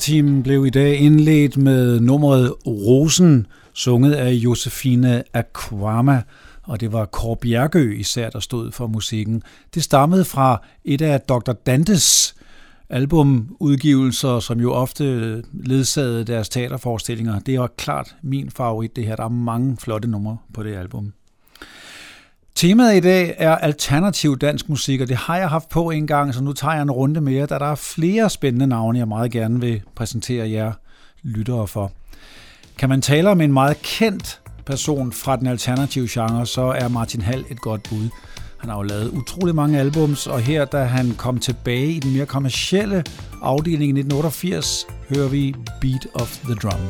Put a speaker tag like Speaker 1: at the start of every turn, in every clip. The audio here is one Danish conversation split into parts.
Speaker 1: Sejrsteam blev i dag indledt med nummeret Rosen, sunget af Josefine Aquama, og det var Kåre Bjergø især, der stod for musikken. Det stammede fra et af Dr. Dantes albumudgivelser, som jo ofte ledsagede deres teaterforestillinger. Det var klart min favorit, det her. Der er mange flotte numre på det album. Temaet i dag er alternativ dansk musik, og det har jeg haft på en gang, så nu tager jeg en runde mere, da der er flere spændende navne, jeg meget gerne vil præsentere jer lyttere for. Kan man tale om en meget kendt person fra den alternative genre, så er Martin Hall et godt bud. Han har jo lavet utrolig mange albums, og her, da han kom tilbage i den mere kommercielle afdeling i 1988, hører vi Beat of the Drum.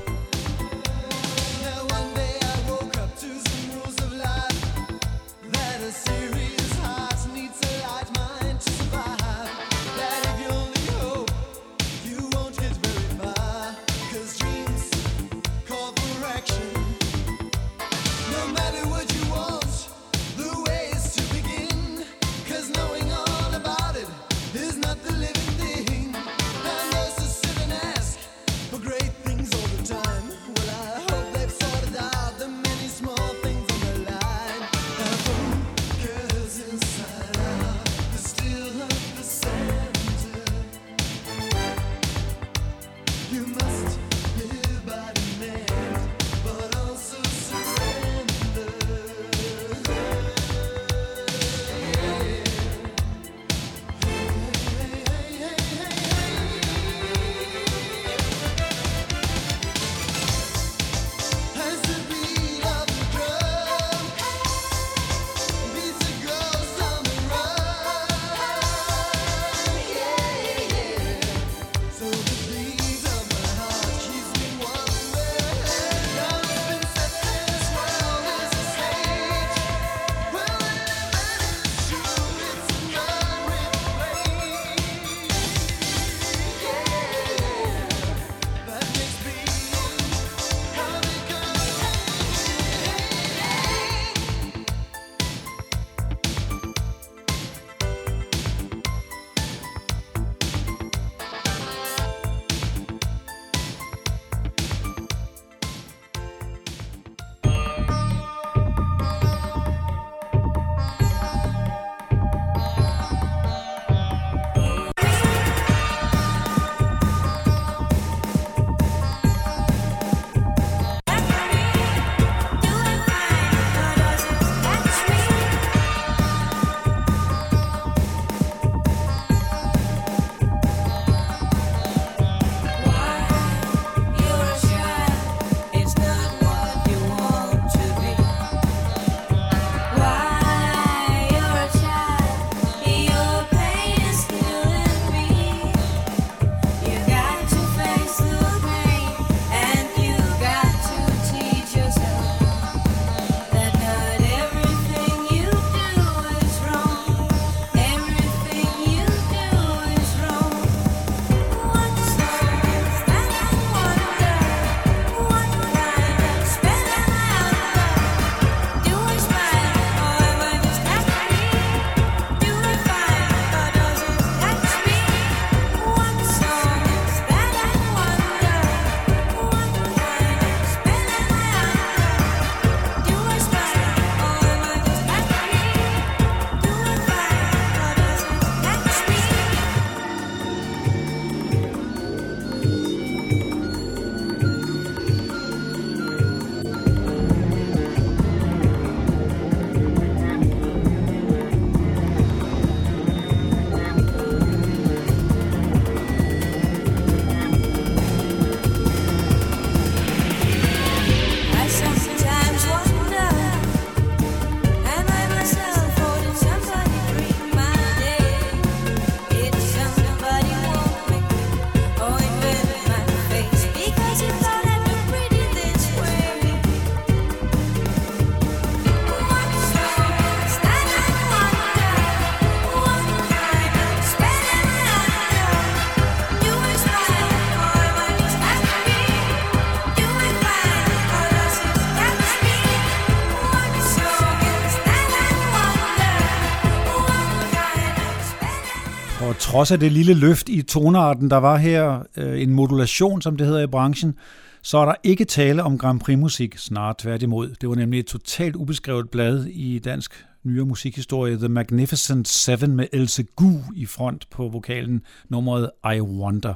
Speaker 1: Trods af det lille løft i tonarten, der var her, øh, en modulation, som det hedder i branchen, så er der ikke tale om Grand Prix-musik, snarere tværtimod. Det var nemlig et totalt ubeskrevet blad i dansk nyere musikhistorie, The Magnificent Seven med Else Gu i front på vokalen, nummeret I Wonder.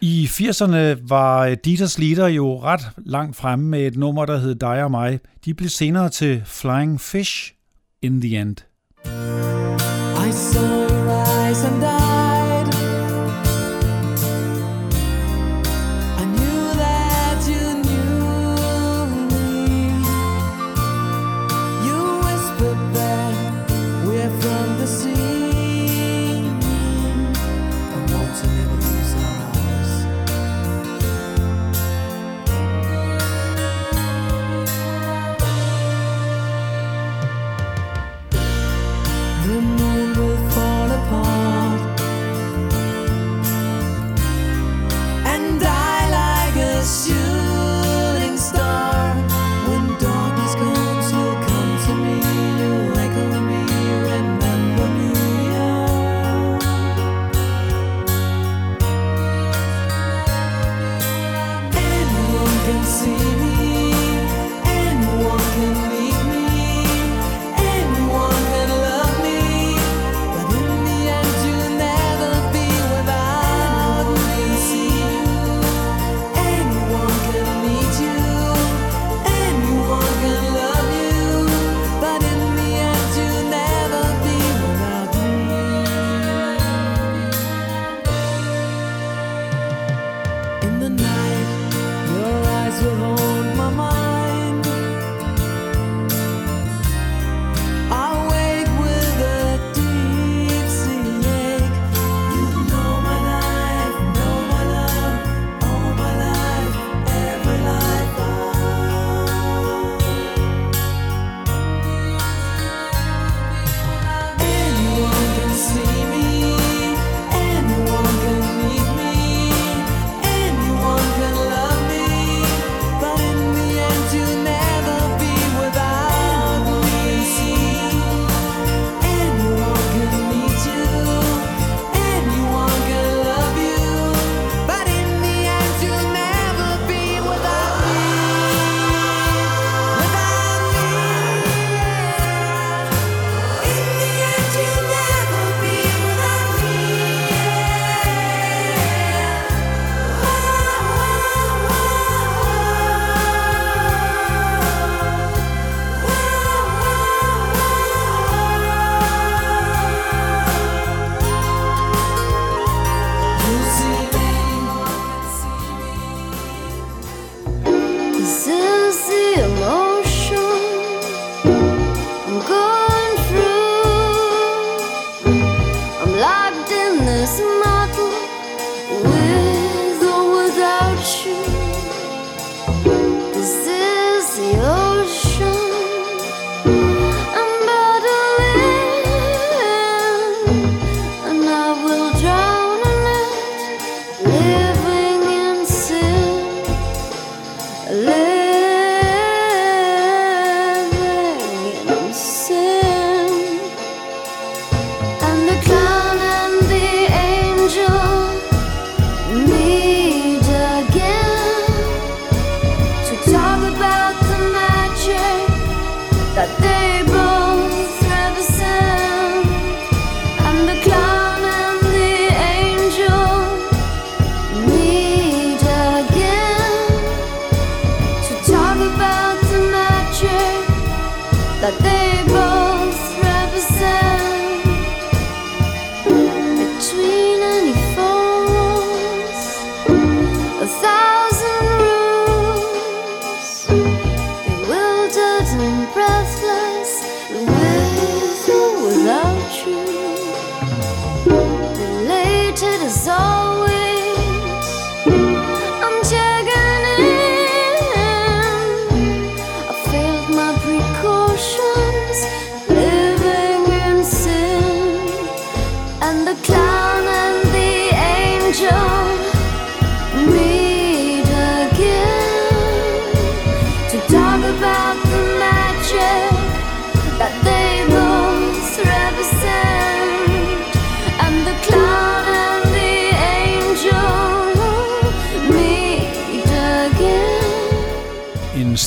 Speaker 1: I 80'erne var Dieters Leader jo ret langt fremme med et nummer, der hed Dig og mig. De blev senere til Flying Fish in the End. I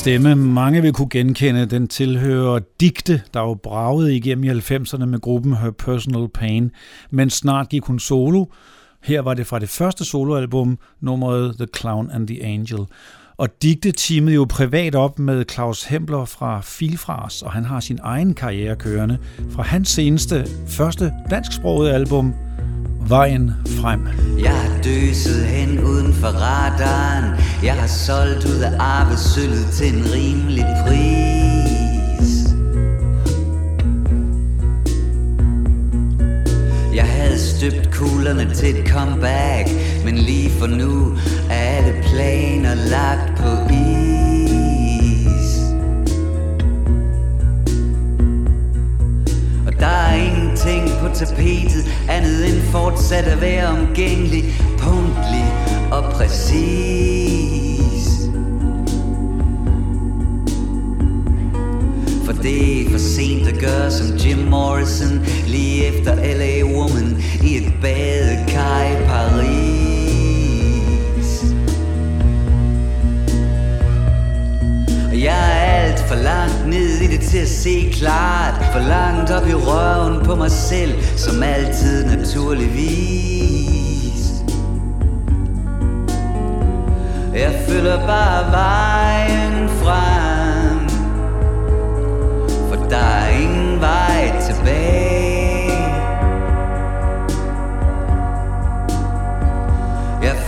Speaker 1: stemme, mange vil kunne genkende. Den tilhører digte, der jo bragede igennem i 90'erne med gruppen Her Personal Pain, men snart gik hun solo. Her var det fra det første soloalbum, nummeret The Clown and the Angel. Og digte teamet jo privat op med Claus Hempler fra Filfras, og han har sin egen karriere kørende fra hans seneste, første dansksprogede album, Vejen frem.
Speaker 2: Jeg har døset hen uden for radaren Jeg har solgt ud af arvesølvet til en rimelig pris havde støbt kuglerne til et comeback Men lige for nu er alle planer lagt på is. Og der er ingenting på tapetet Andet end fortsat at være omgængelig Punktlig og præcis. For det er for sent at gøre som Jim Morrison Lige efter L.A. Woman i et badekar i Paris Og jeg er alt for langt ned i det til at se klart For langt op i røven på mig selv Som altid naturligvis Jeg følger bare vejen frem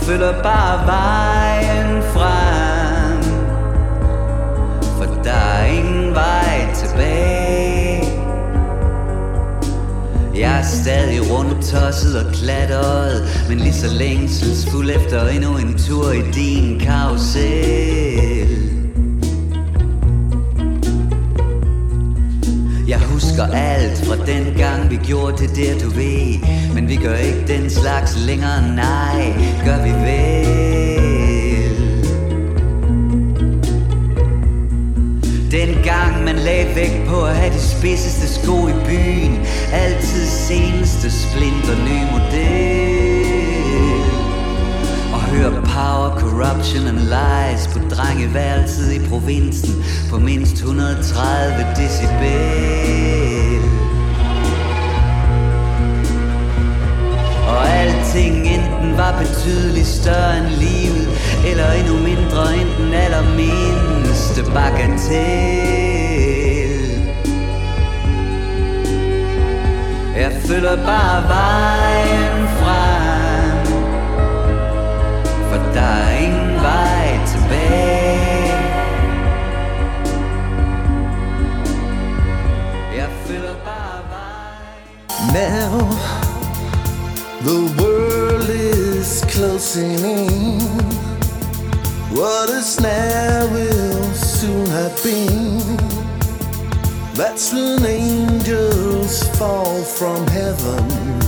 Speaker 2: følger bare vejen frem. For der er ingen vej tilbage. Jeg er stadig rundt tosset og klatret Men lige så længselsfuld efter endnu en tur i din karusel. Husker alt fra den gang vi gjorde det der du ved. Men vi gør ikke den slags længere, nej, gør vi vel. Den gang man lagde vægt på at have de spidseste sko i byen. Altid seneste splinter ny model. Hører power, corruption and lies På drengeværelset i provinsen På mindst 130 decibel. Og alting enten var betydeligt større end livet Eller endnu mindre end den allermindste bagatel. Jeg følger bare vejen Jeg følger bare vejen
Speaker 3: Now the world is closing in. What is now will soon have been. That's when angels fall from heaven.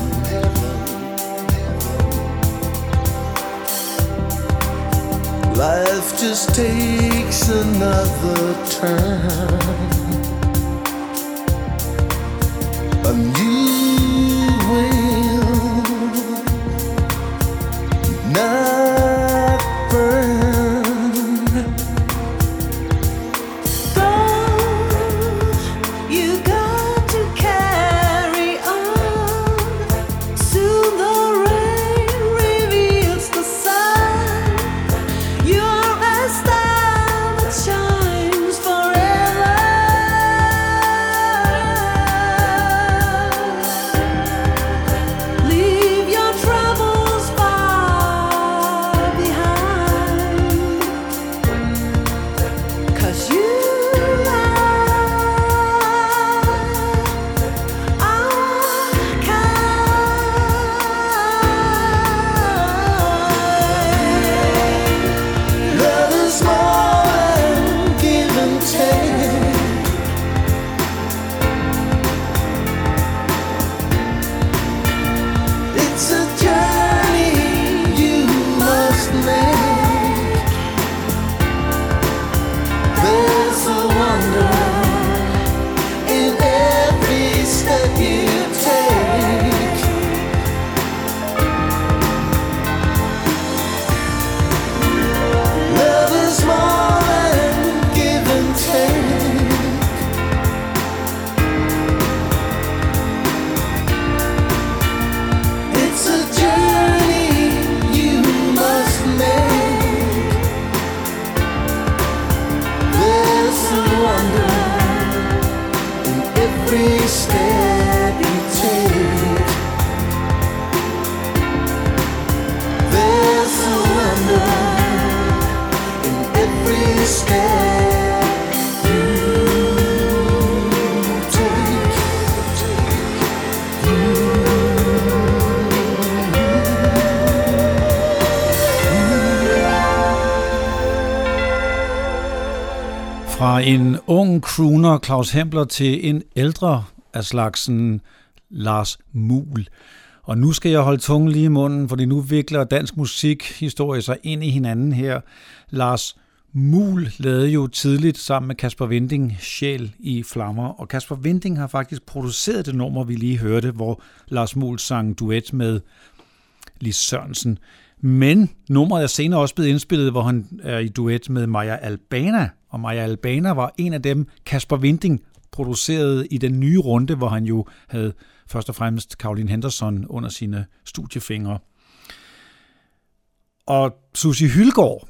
Speaker 3: Life just takes another turn.
Speaker 4: Crooner, Claus Hempler, til en ældre af slagsen Lars Mul. Og nu skal jeg holde tungen lige i munden, fordi nu vikler dansk musikhistorie sig ind i hinanden her. Lars Mul lavede jo tidligt sammen med Kasper Vinding Sjæl i Flammer, og Kasper Vinding har faktisk produceret det nummer, vi lige hørte, hvor Lars Mul sang duet med Lis Sørensen. Men nummeret er senere også blevet indspillet, hvor han er i duet med Maja Albana, og Maja Albana var en af dem, Kasper Vinding producerede i den nye runde, hvor han jo havde først og fremmest Caroline Henderson under sine studiefingre. Og Susie Hylgaard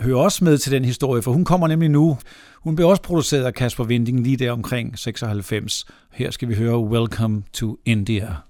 Speaker 4: hører også med til den historie, for hun kommer nemlig nu. Hun blev også produceret af Kasper Vinding lige der omkring 96. Her skal vi høre Welcome to India.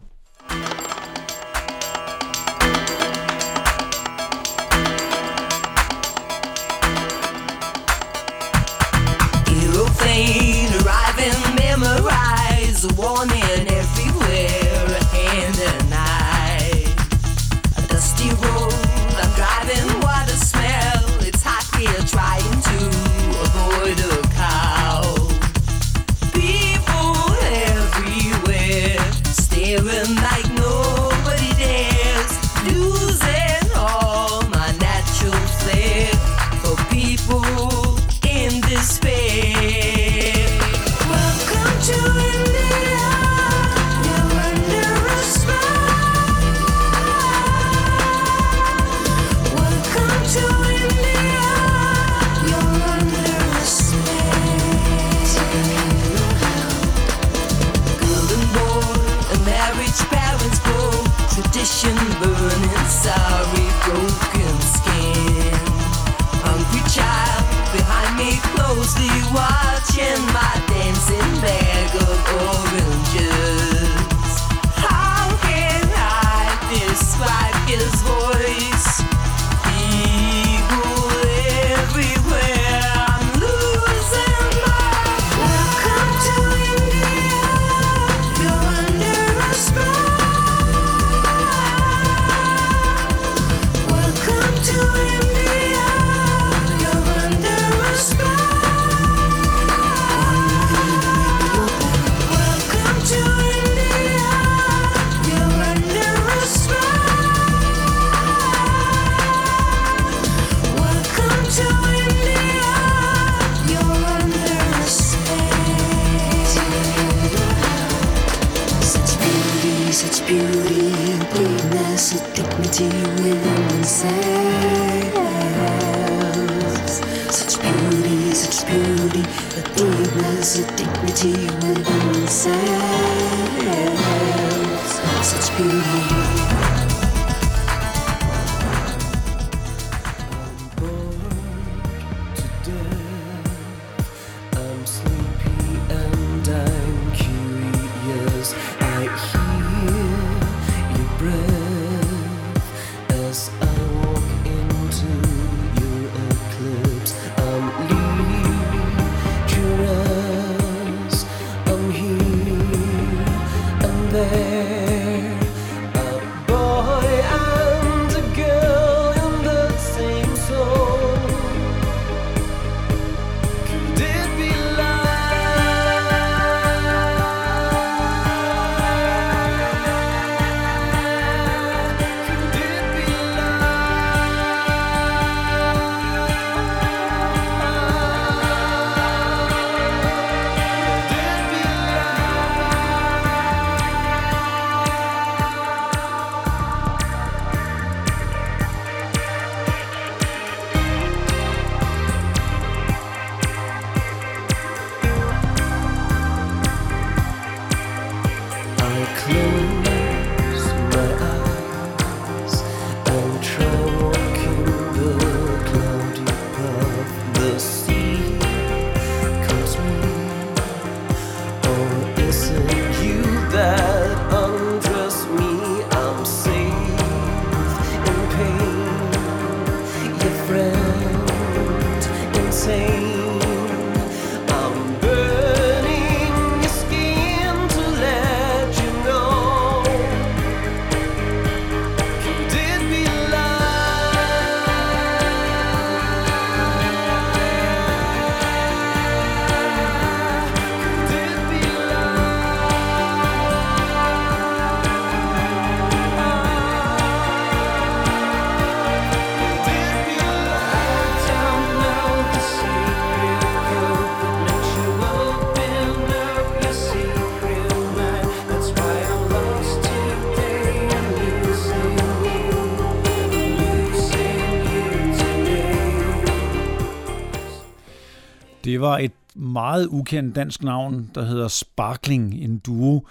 Speaker 1: Meget ukendt dansk navn, der hedder Sparkling, en duo.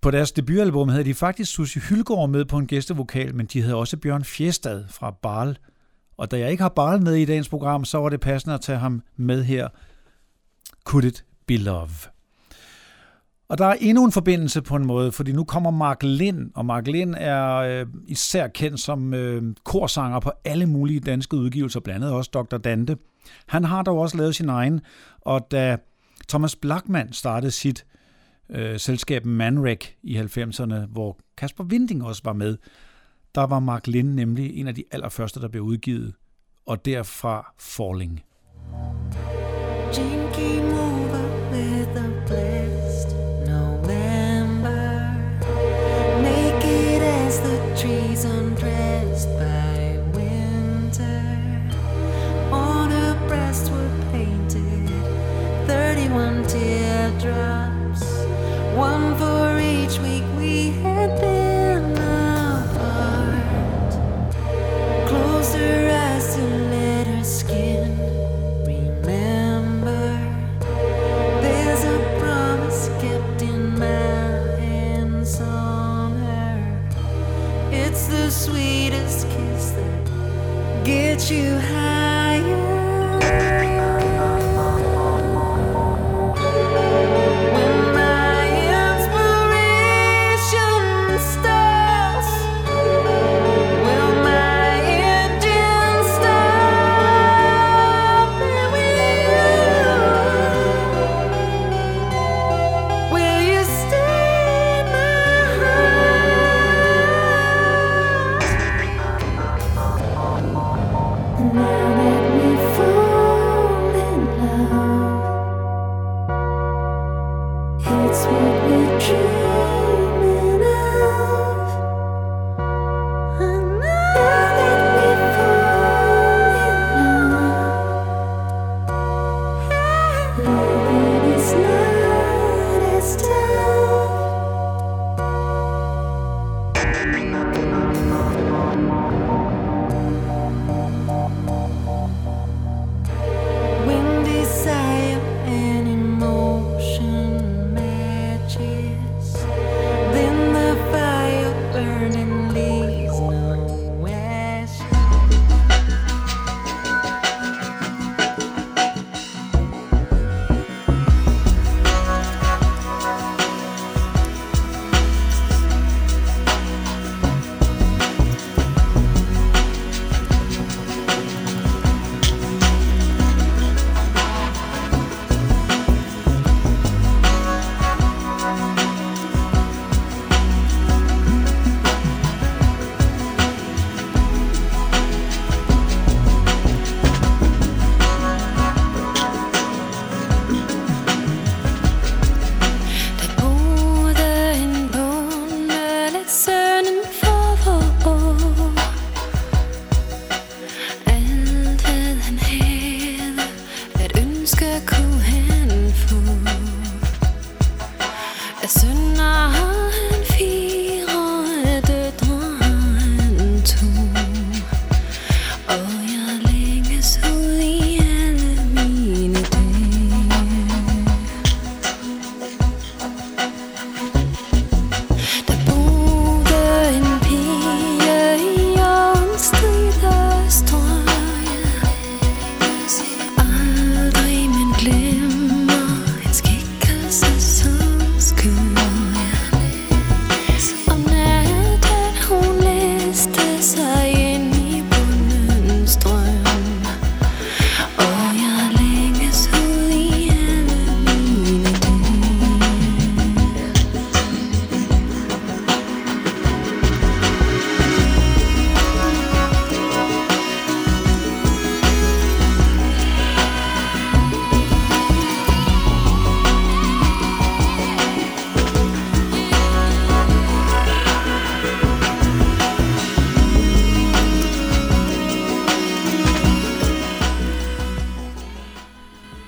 Speaker 1: På deres debutalbum havde de faktisk Susie Hylgaard med på en gæstevokal, men de havde også Bjørn Fjestad fra Barl. Og da jeg ikke har Barl med i dagens program, så var det passende at tage ham med her. Could it be love? Og der er endnu en forbindelse på en måde, fordi nu kommer Mark Lind, og Mark Lind er øh, især kendt som øh, korsanger på alle mulige danske udgivelser, blandt andet også Dr. Dante. Han har dog også lavet sin egen, og da Thomas Blackman startede sit øh, selskab Manrek i 90'erne, hvor Kasper Winding også var med, der var Mark Lind nemlig en af de allerførste, der blev udgivet, og derfra Falling.
Speaker 5: Jinky mover with a teardrops, one for each week we had been apart. Closed her eyes to let her skin remember. There's a promise kept in my hands on her. It's the sweetest kiss that gets you higher.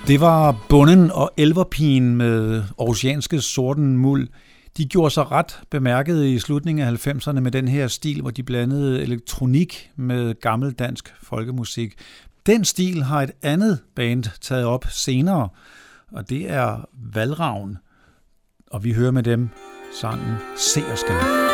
Speaker 1: Det var Bunden og Elverpigen med oceanske sorten muld. De gjorde sig ret bemærket i slutningen af 90'erne med den her stil, hvor de blandede elektronik med gammel dansk folkemusik. Den stil har et andet band taget op senere, og det er Valravn. Og vi hører med dem sangen
Speaker 6: Seerskab.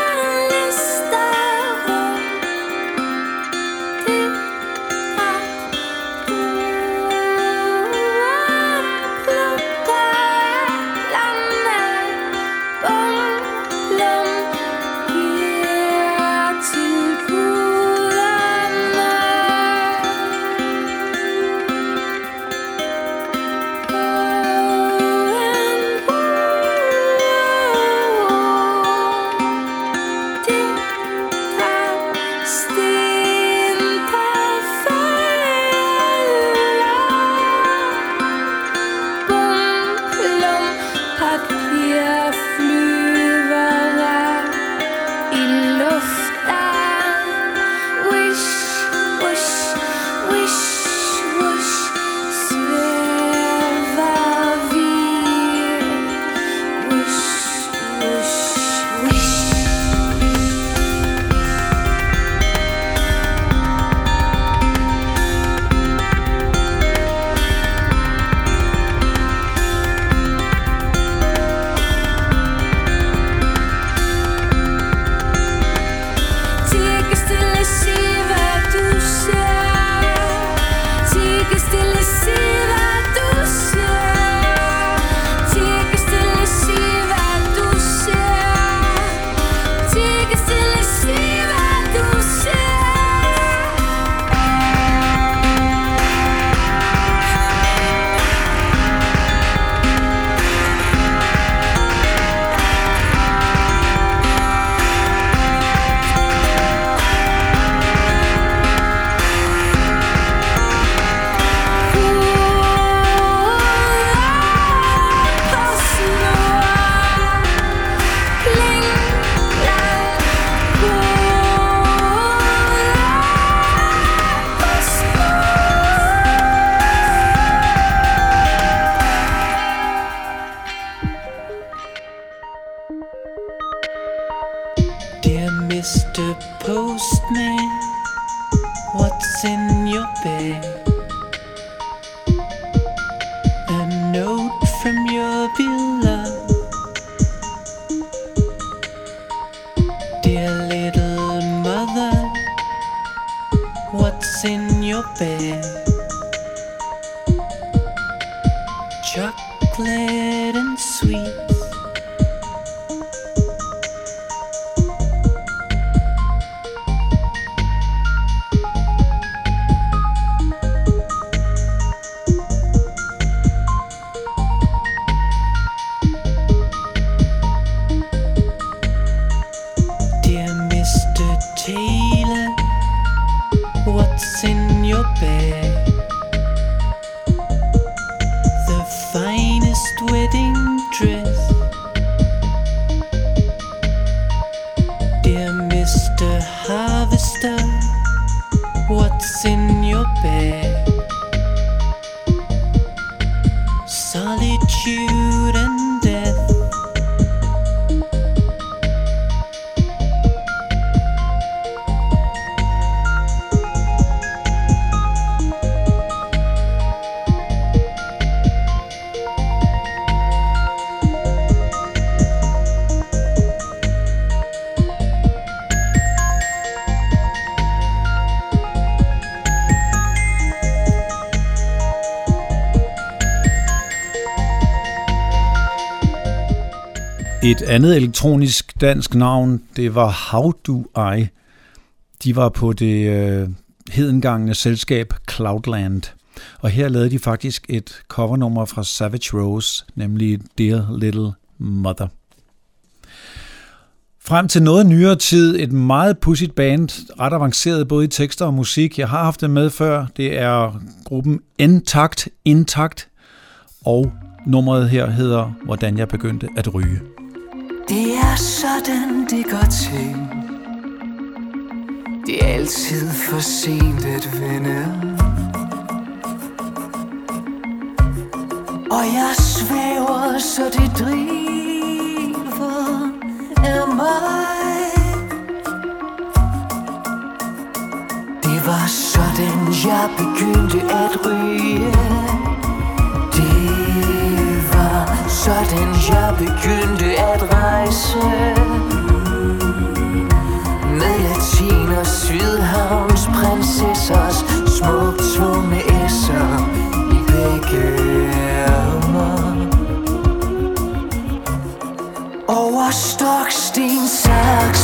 Speaker 6: Mr. Postman, what's in your bag?
Speaker 1: Et andet elektronisk dansk navn, det var How Do I. De var på det øh, hedengangne selskab Cloudland. Og her lavede de faktisk et covernummer fra Savage Rose, nemlig Dear Little Mother. Frem til noget nyere tid, et meget pudsigt band, ret avanceret både i tekster og musik. Jeg har haft det med før. Det er gruppen Intakt, Intakt, og nummeret her hedder Hvordan jeg begyndte at ryge.
Speaker 7: Det er sådan, det går til. Det er altid for sent at vende. Og jeg svæver, så det driver af mig. Det var sådan,
Speaker 3: jeg begyndte at ryge sådan jeg begyndte at rejse. Med latin og sydhavns prinsessers Smukt svungne esser i begge ærmer Over stok, sten, saks,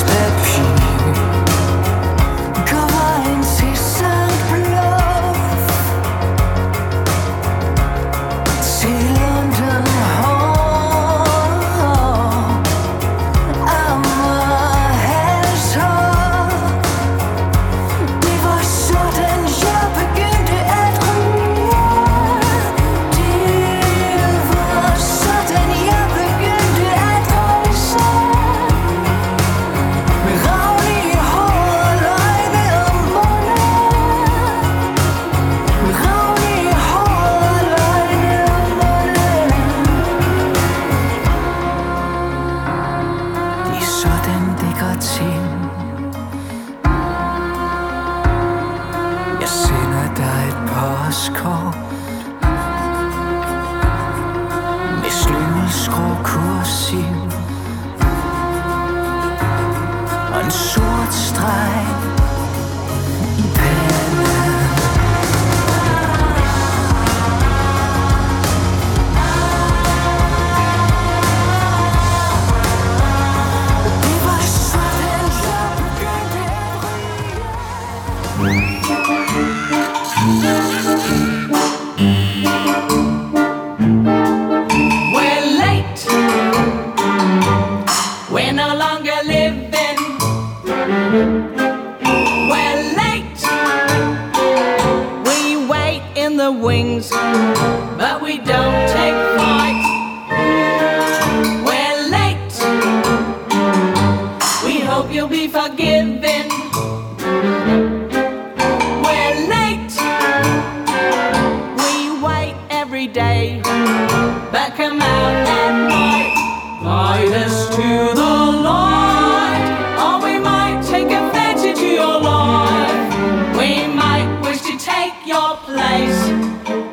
Speaker 8: your place.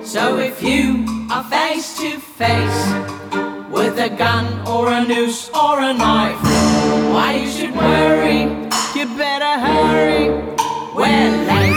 Speaker 8: So if you are face to face with a gun or a noose or a knife, why you should worry? You better hurry. We're late.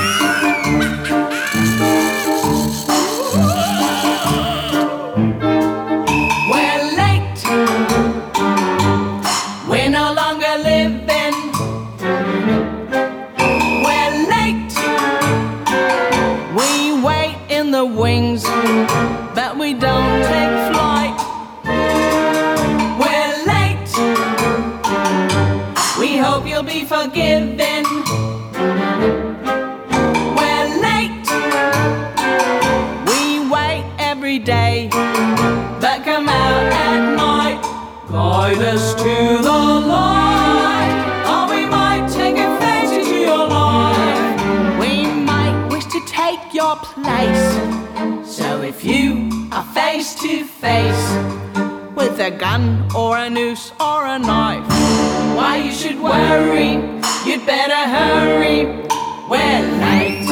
Speaker 8: Face with a gun or a noose or a knife, why you should worry? You'd better hurry. We're late.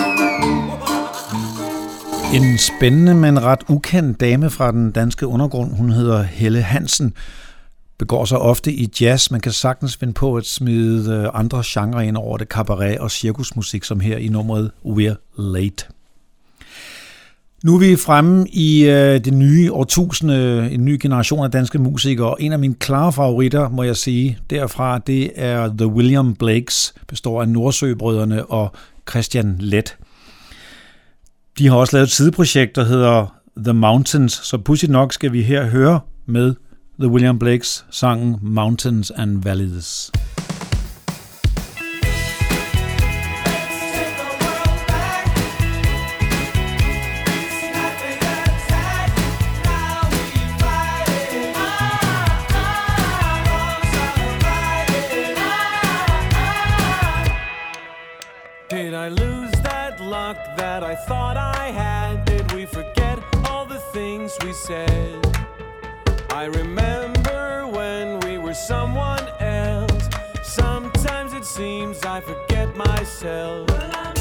Speaker 1: En spændende, men ret ukendt dame fra den danske undergrund, hun hedder Helle Hansen, begår sig ofte i jazz. Man kan sagtens finde på at smide øh, andre genrer ind over det, cabaret og cirkusmusik, som her i nummeret We're Late. Nu er vi fremme i øh, det nye årtusinde, en ny generation af danske musikere. En af mine klare favoritter, må jeg sige, derfra, det er The William Blakes, består af Nordsøbrødrene og Christian Let. De har også lavet et sideprojekt, der hedder The Mountains, så pudsigt nok skal vi her høre med The William Blakes sangen Mountains and Valleys.
Speaker 9: myself.
Speaker 7: Well,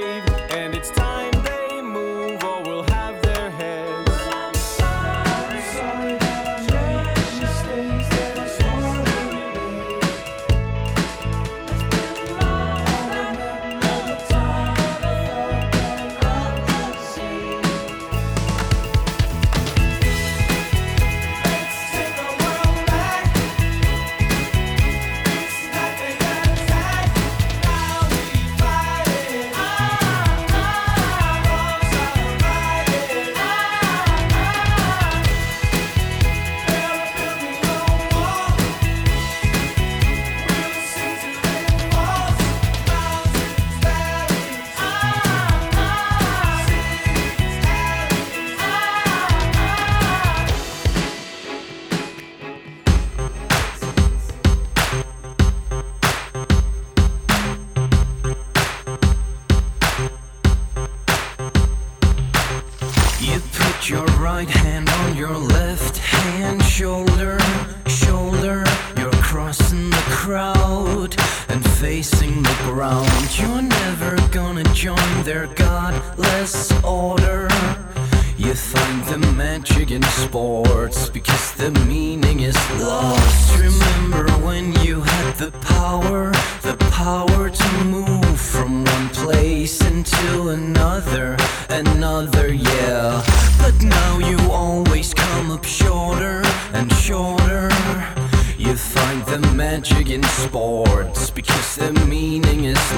Speaker 7: grave, and it's time.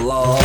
Speaker 7: law.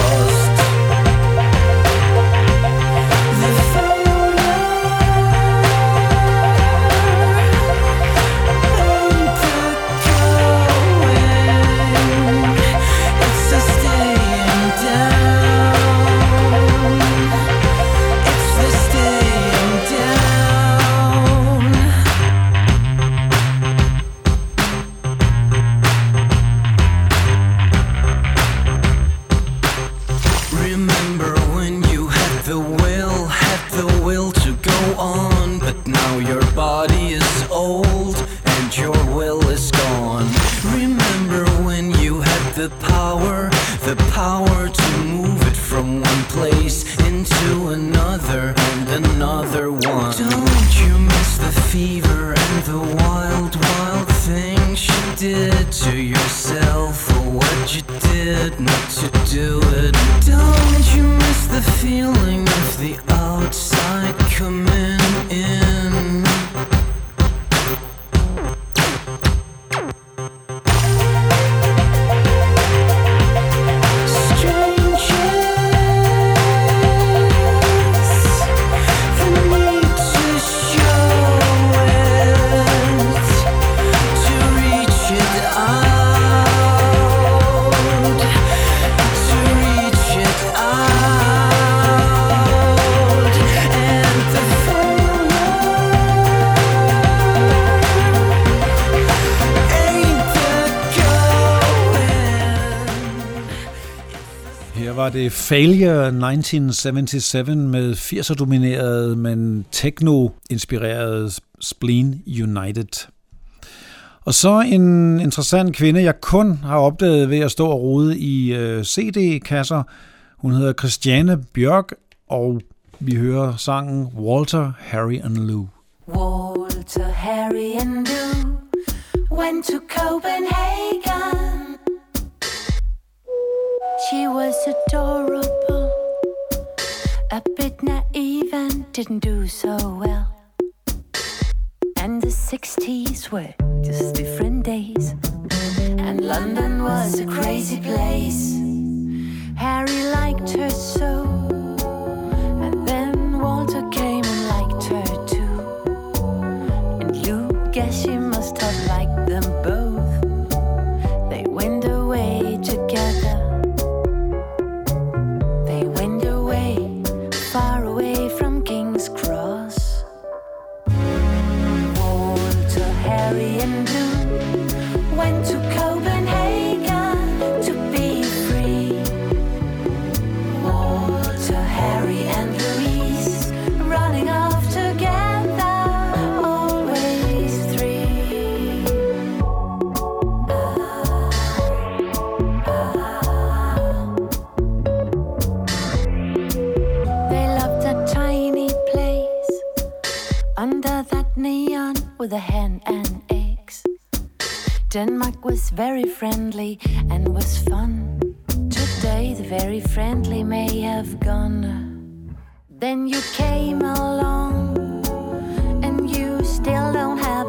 Speaker 1: Her var det Failure 1977 med 80'er domineret, men techno-inspireret Spleen United. Og så en interessant kvinde, jeg kun har opdaget ved at stå og rode i øh, CD-kasser. Hun hedder Christiane Bjørk, og vi hører sangen Walter, Harry and Lou.
Speaker 5: Walter, Harry and Lou went to Copenhagen She was adorable, a bit naive and didn't do so well. And the 60s were just different days. And London was a crazy place. Harry liked her so. And then Walter came. with a hen and eggs. Denmark was very friendly and was fun. Today the very friendly may have gone. Then you came along, and you still don't have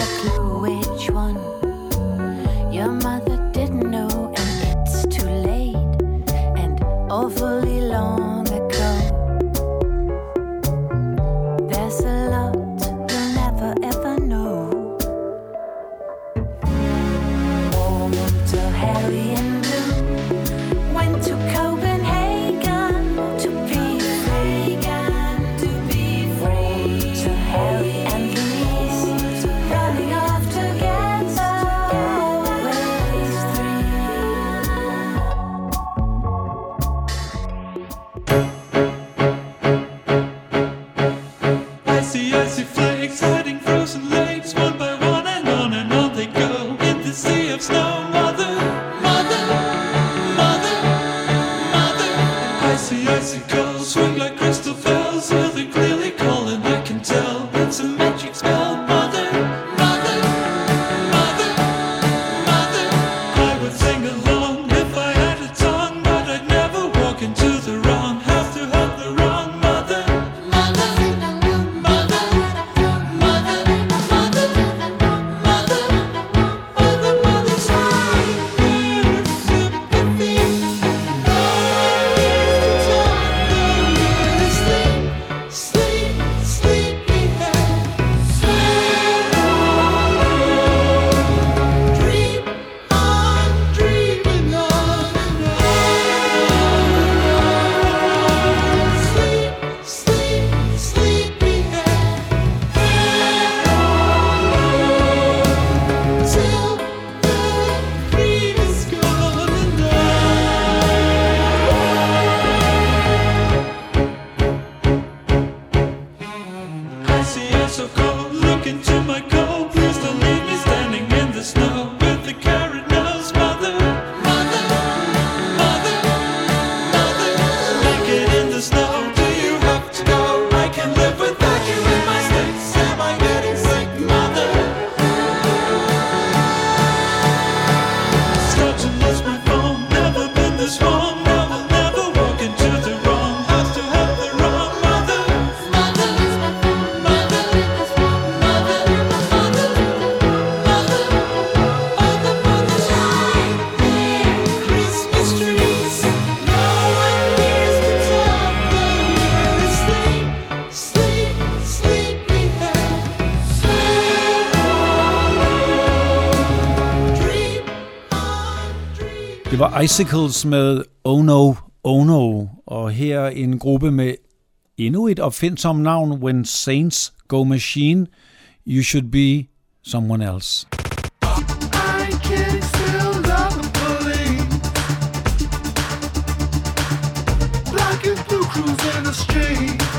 Speaker 1: Icicles med Oh No, Oh No, og her er en gruppe med endnu et opfindsomt navn, When Saints Go Machine, You Should Be Someone Else.
Speaker 3: Cruising the
Speaker 10: street.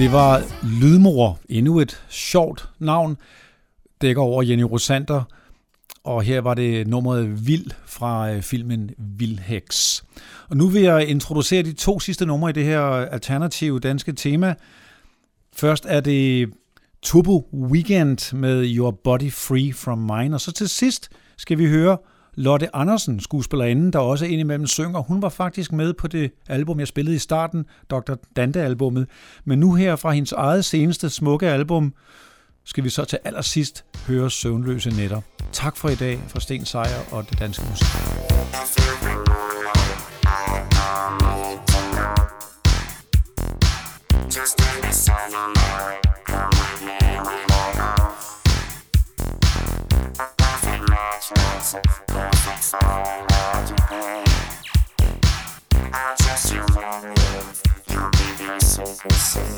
Speaker 10: Det
Speaker 1: var Lydmor, endnu et sjovt navn, dækker over Jenny Rosander, og her var det nummeret Vild fra øh, filmen Vildheks. Og nu vil jeg introducere de to sidste numre i det her alternative danske tema. Først er det Turbo Weekend med Your Body Free From Mine, og så til sidst skal vi høre Lotte Andersen, skuespillerinden, der også indimellem synger. Hun var faktisk med på det album, jeg spillede i starten, Dr. Dante-albummet. Men nu her fra hendes eget seneste smukke album, skal vi så til allersidst høre Søvnløse Netter. Tak for i dag fra Sten Sejer og det danske musik.
Speaker 5: you pay. I just you won't live, you'll be your secret sin.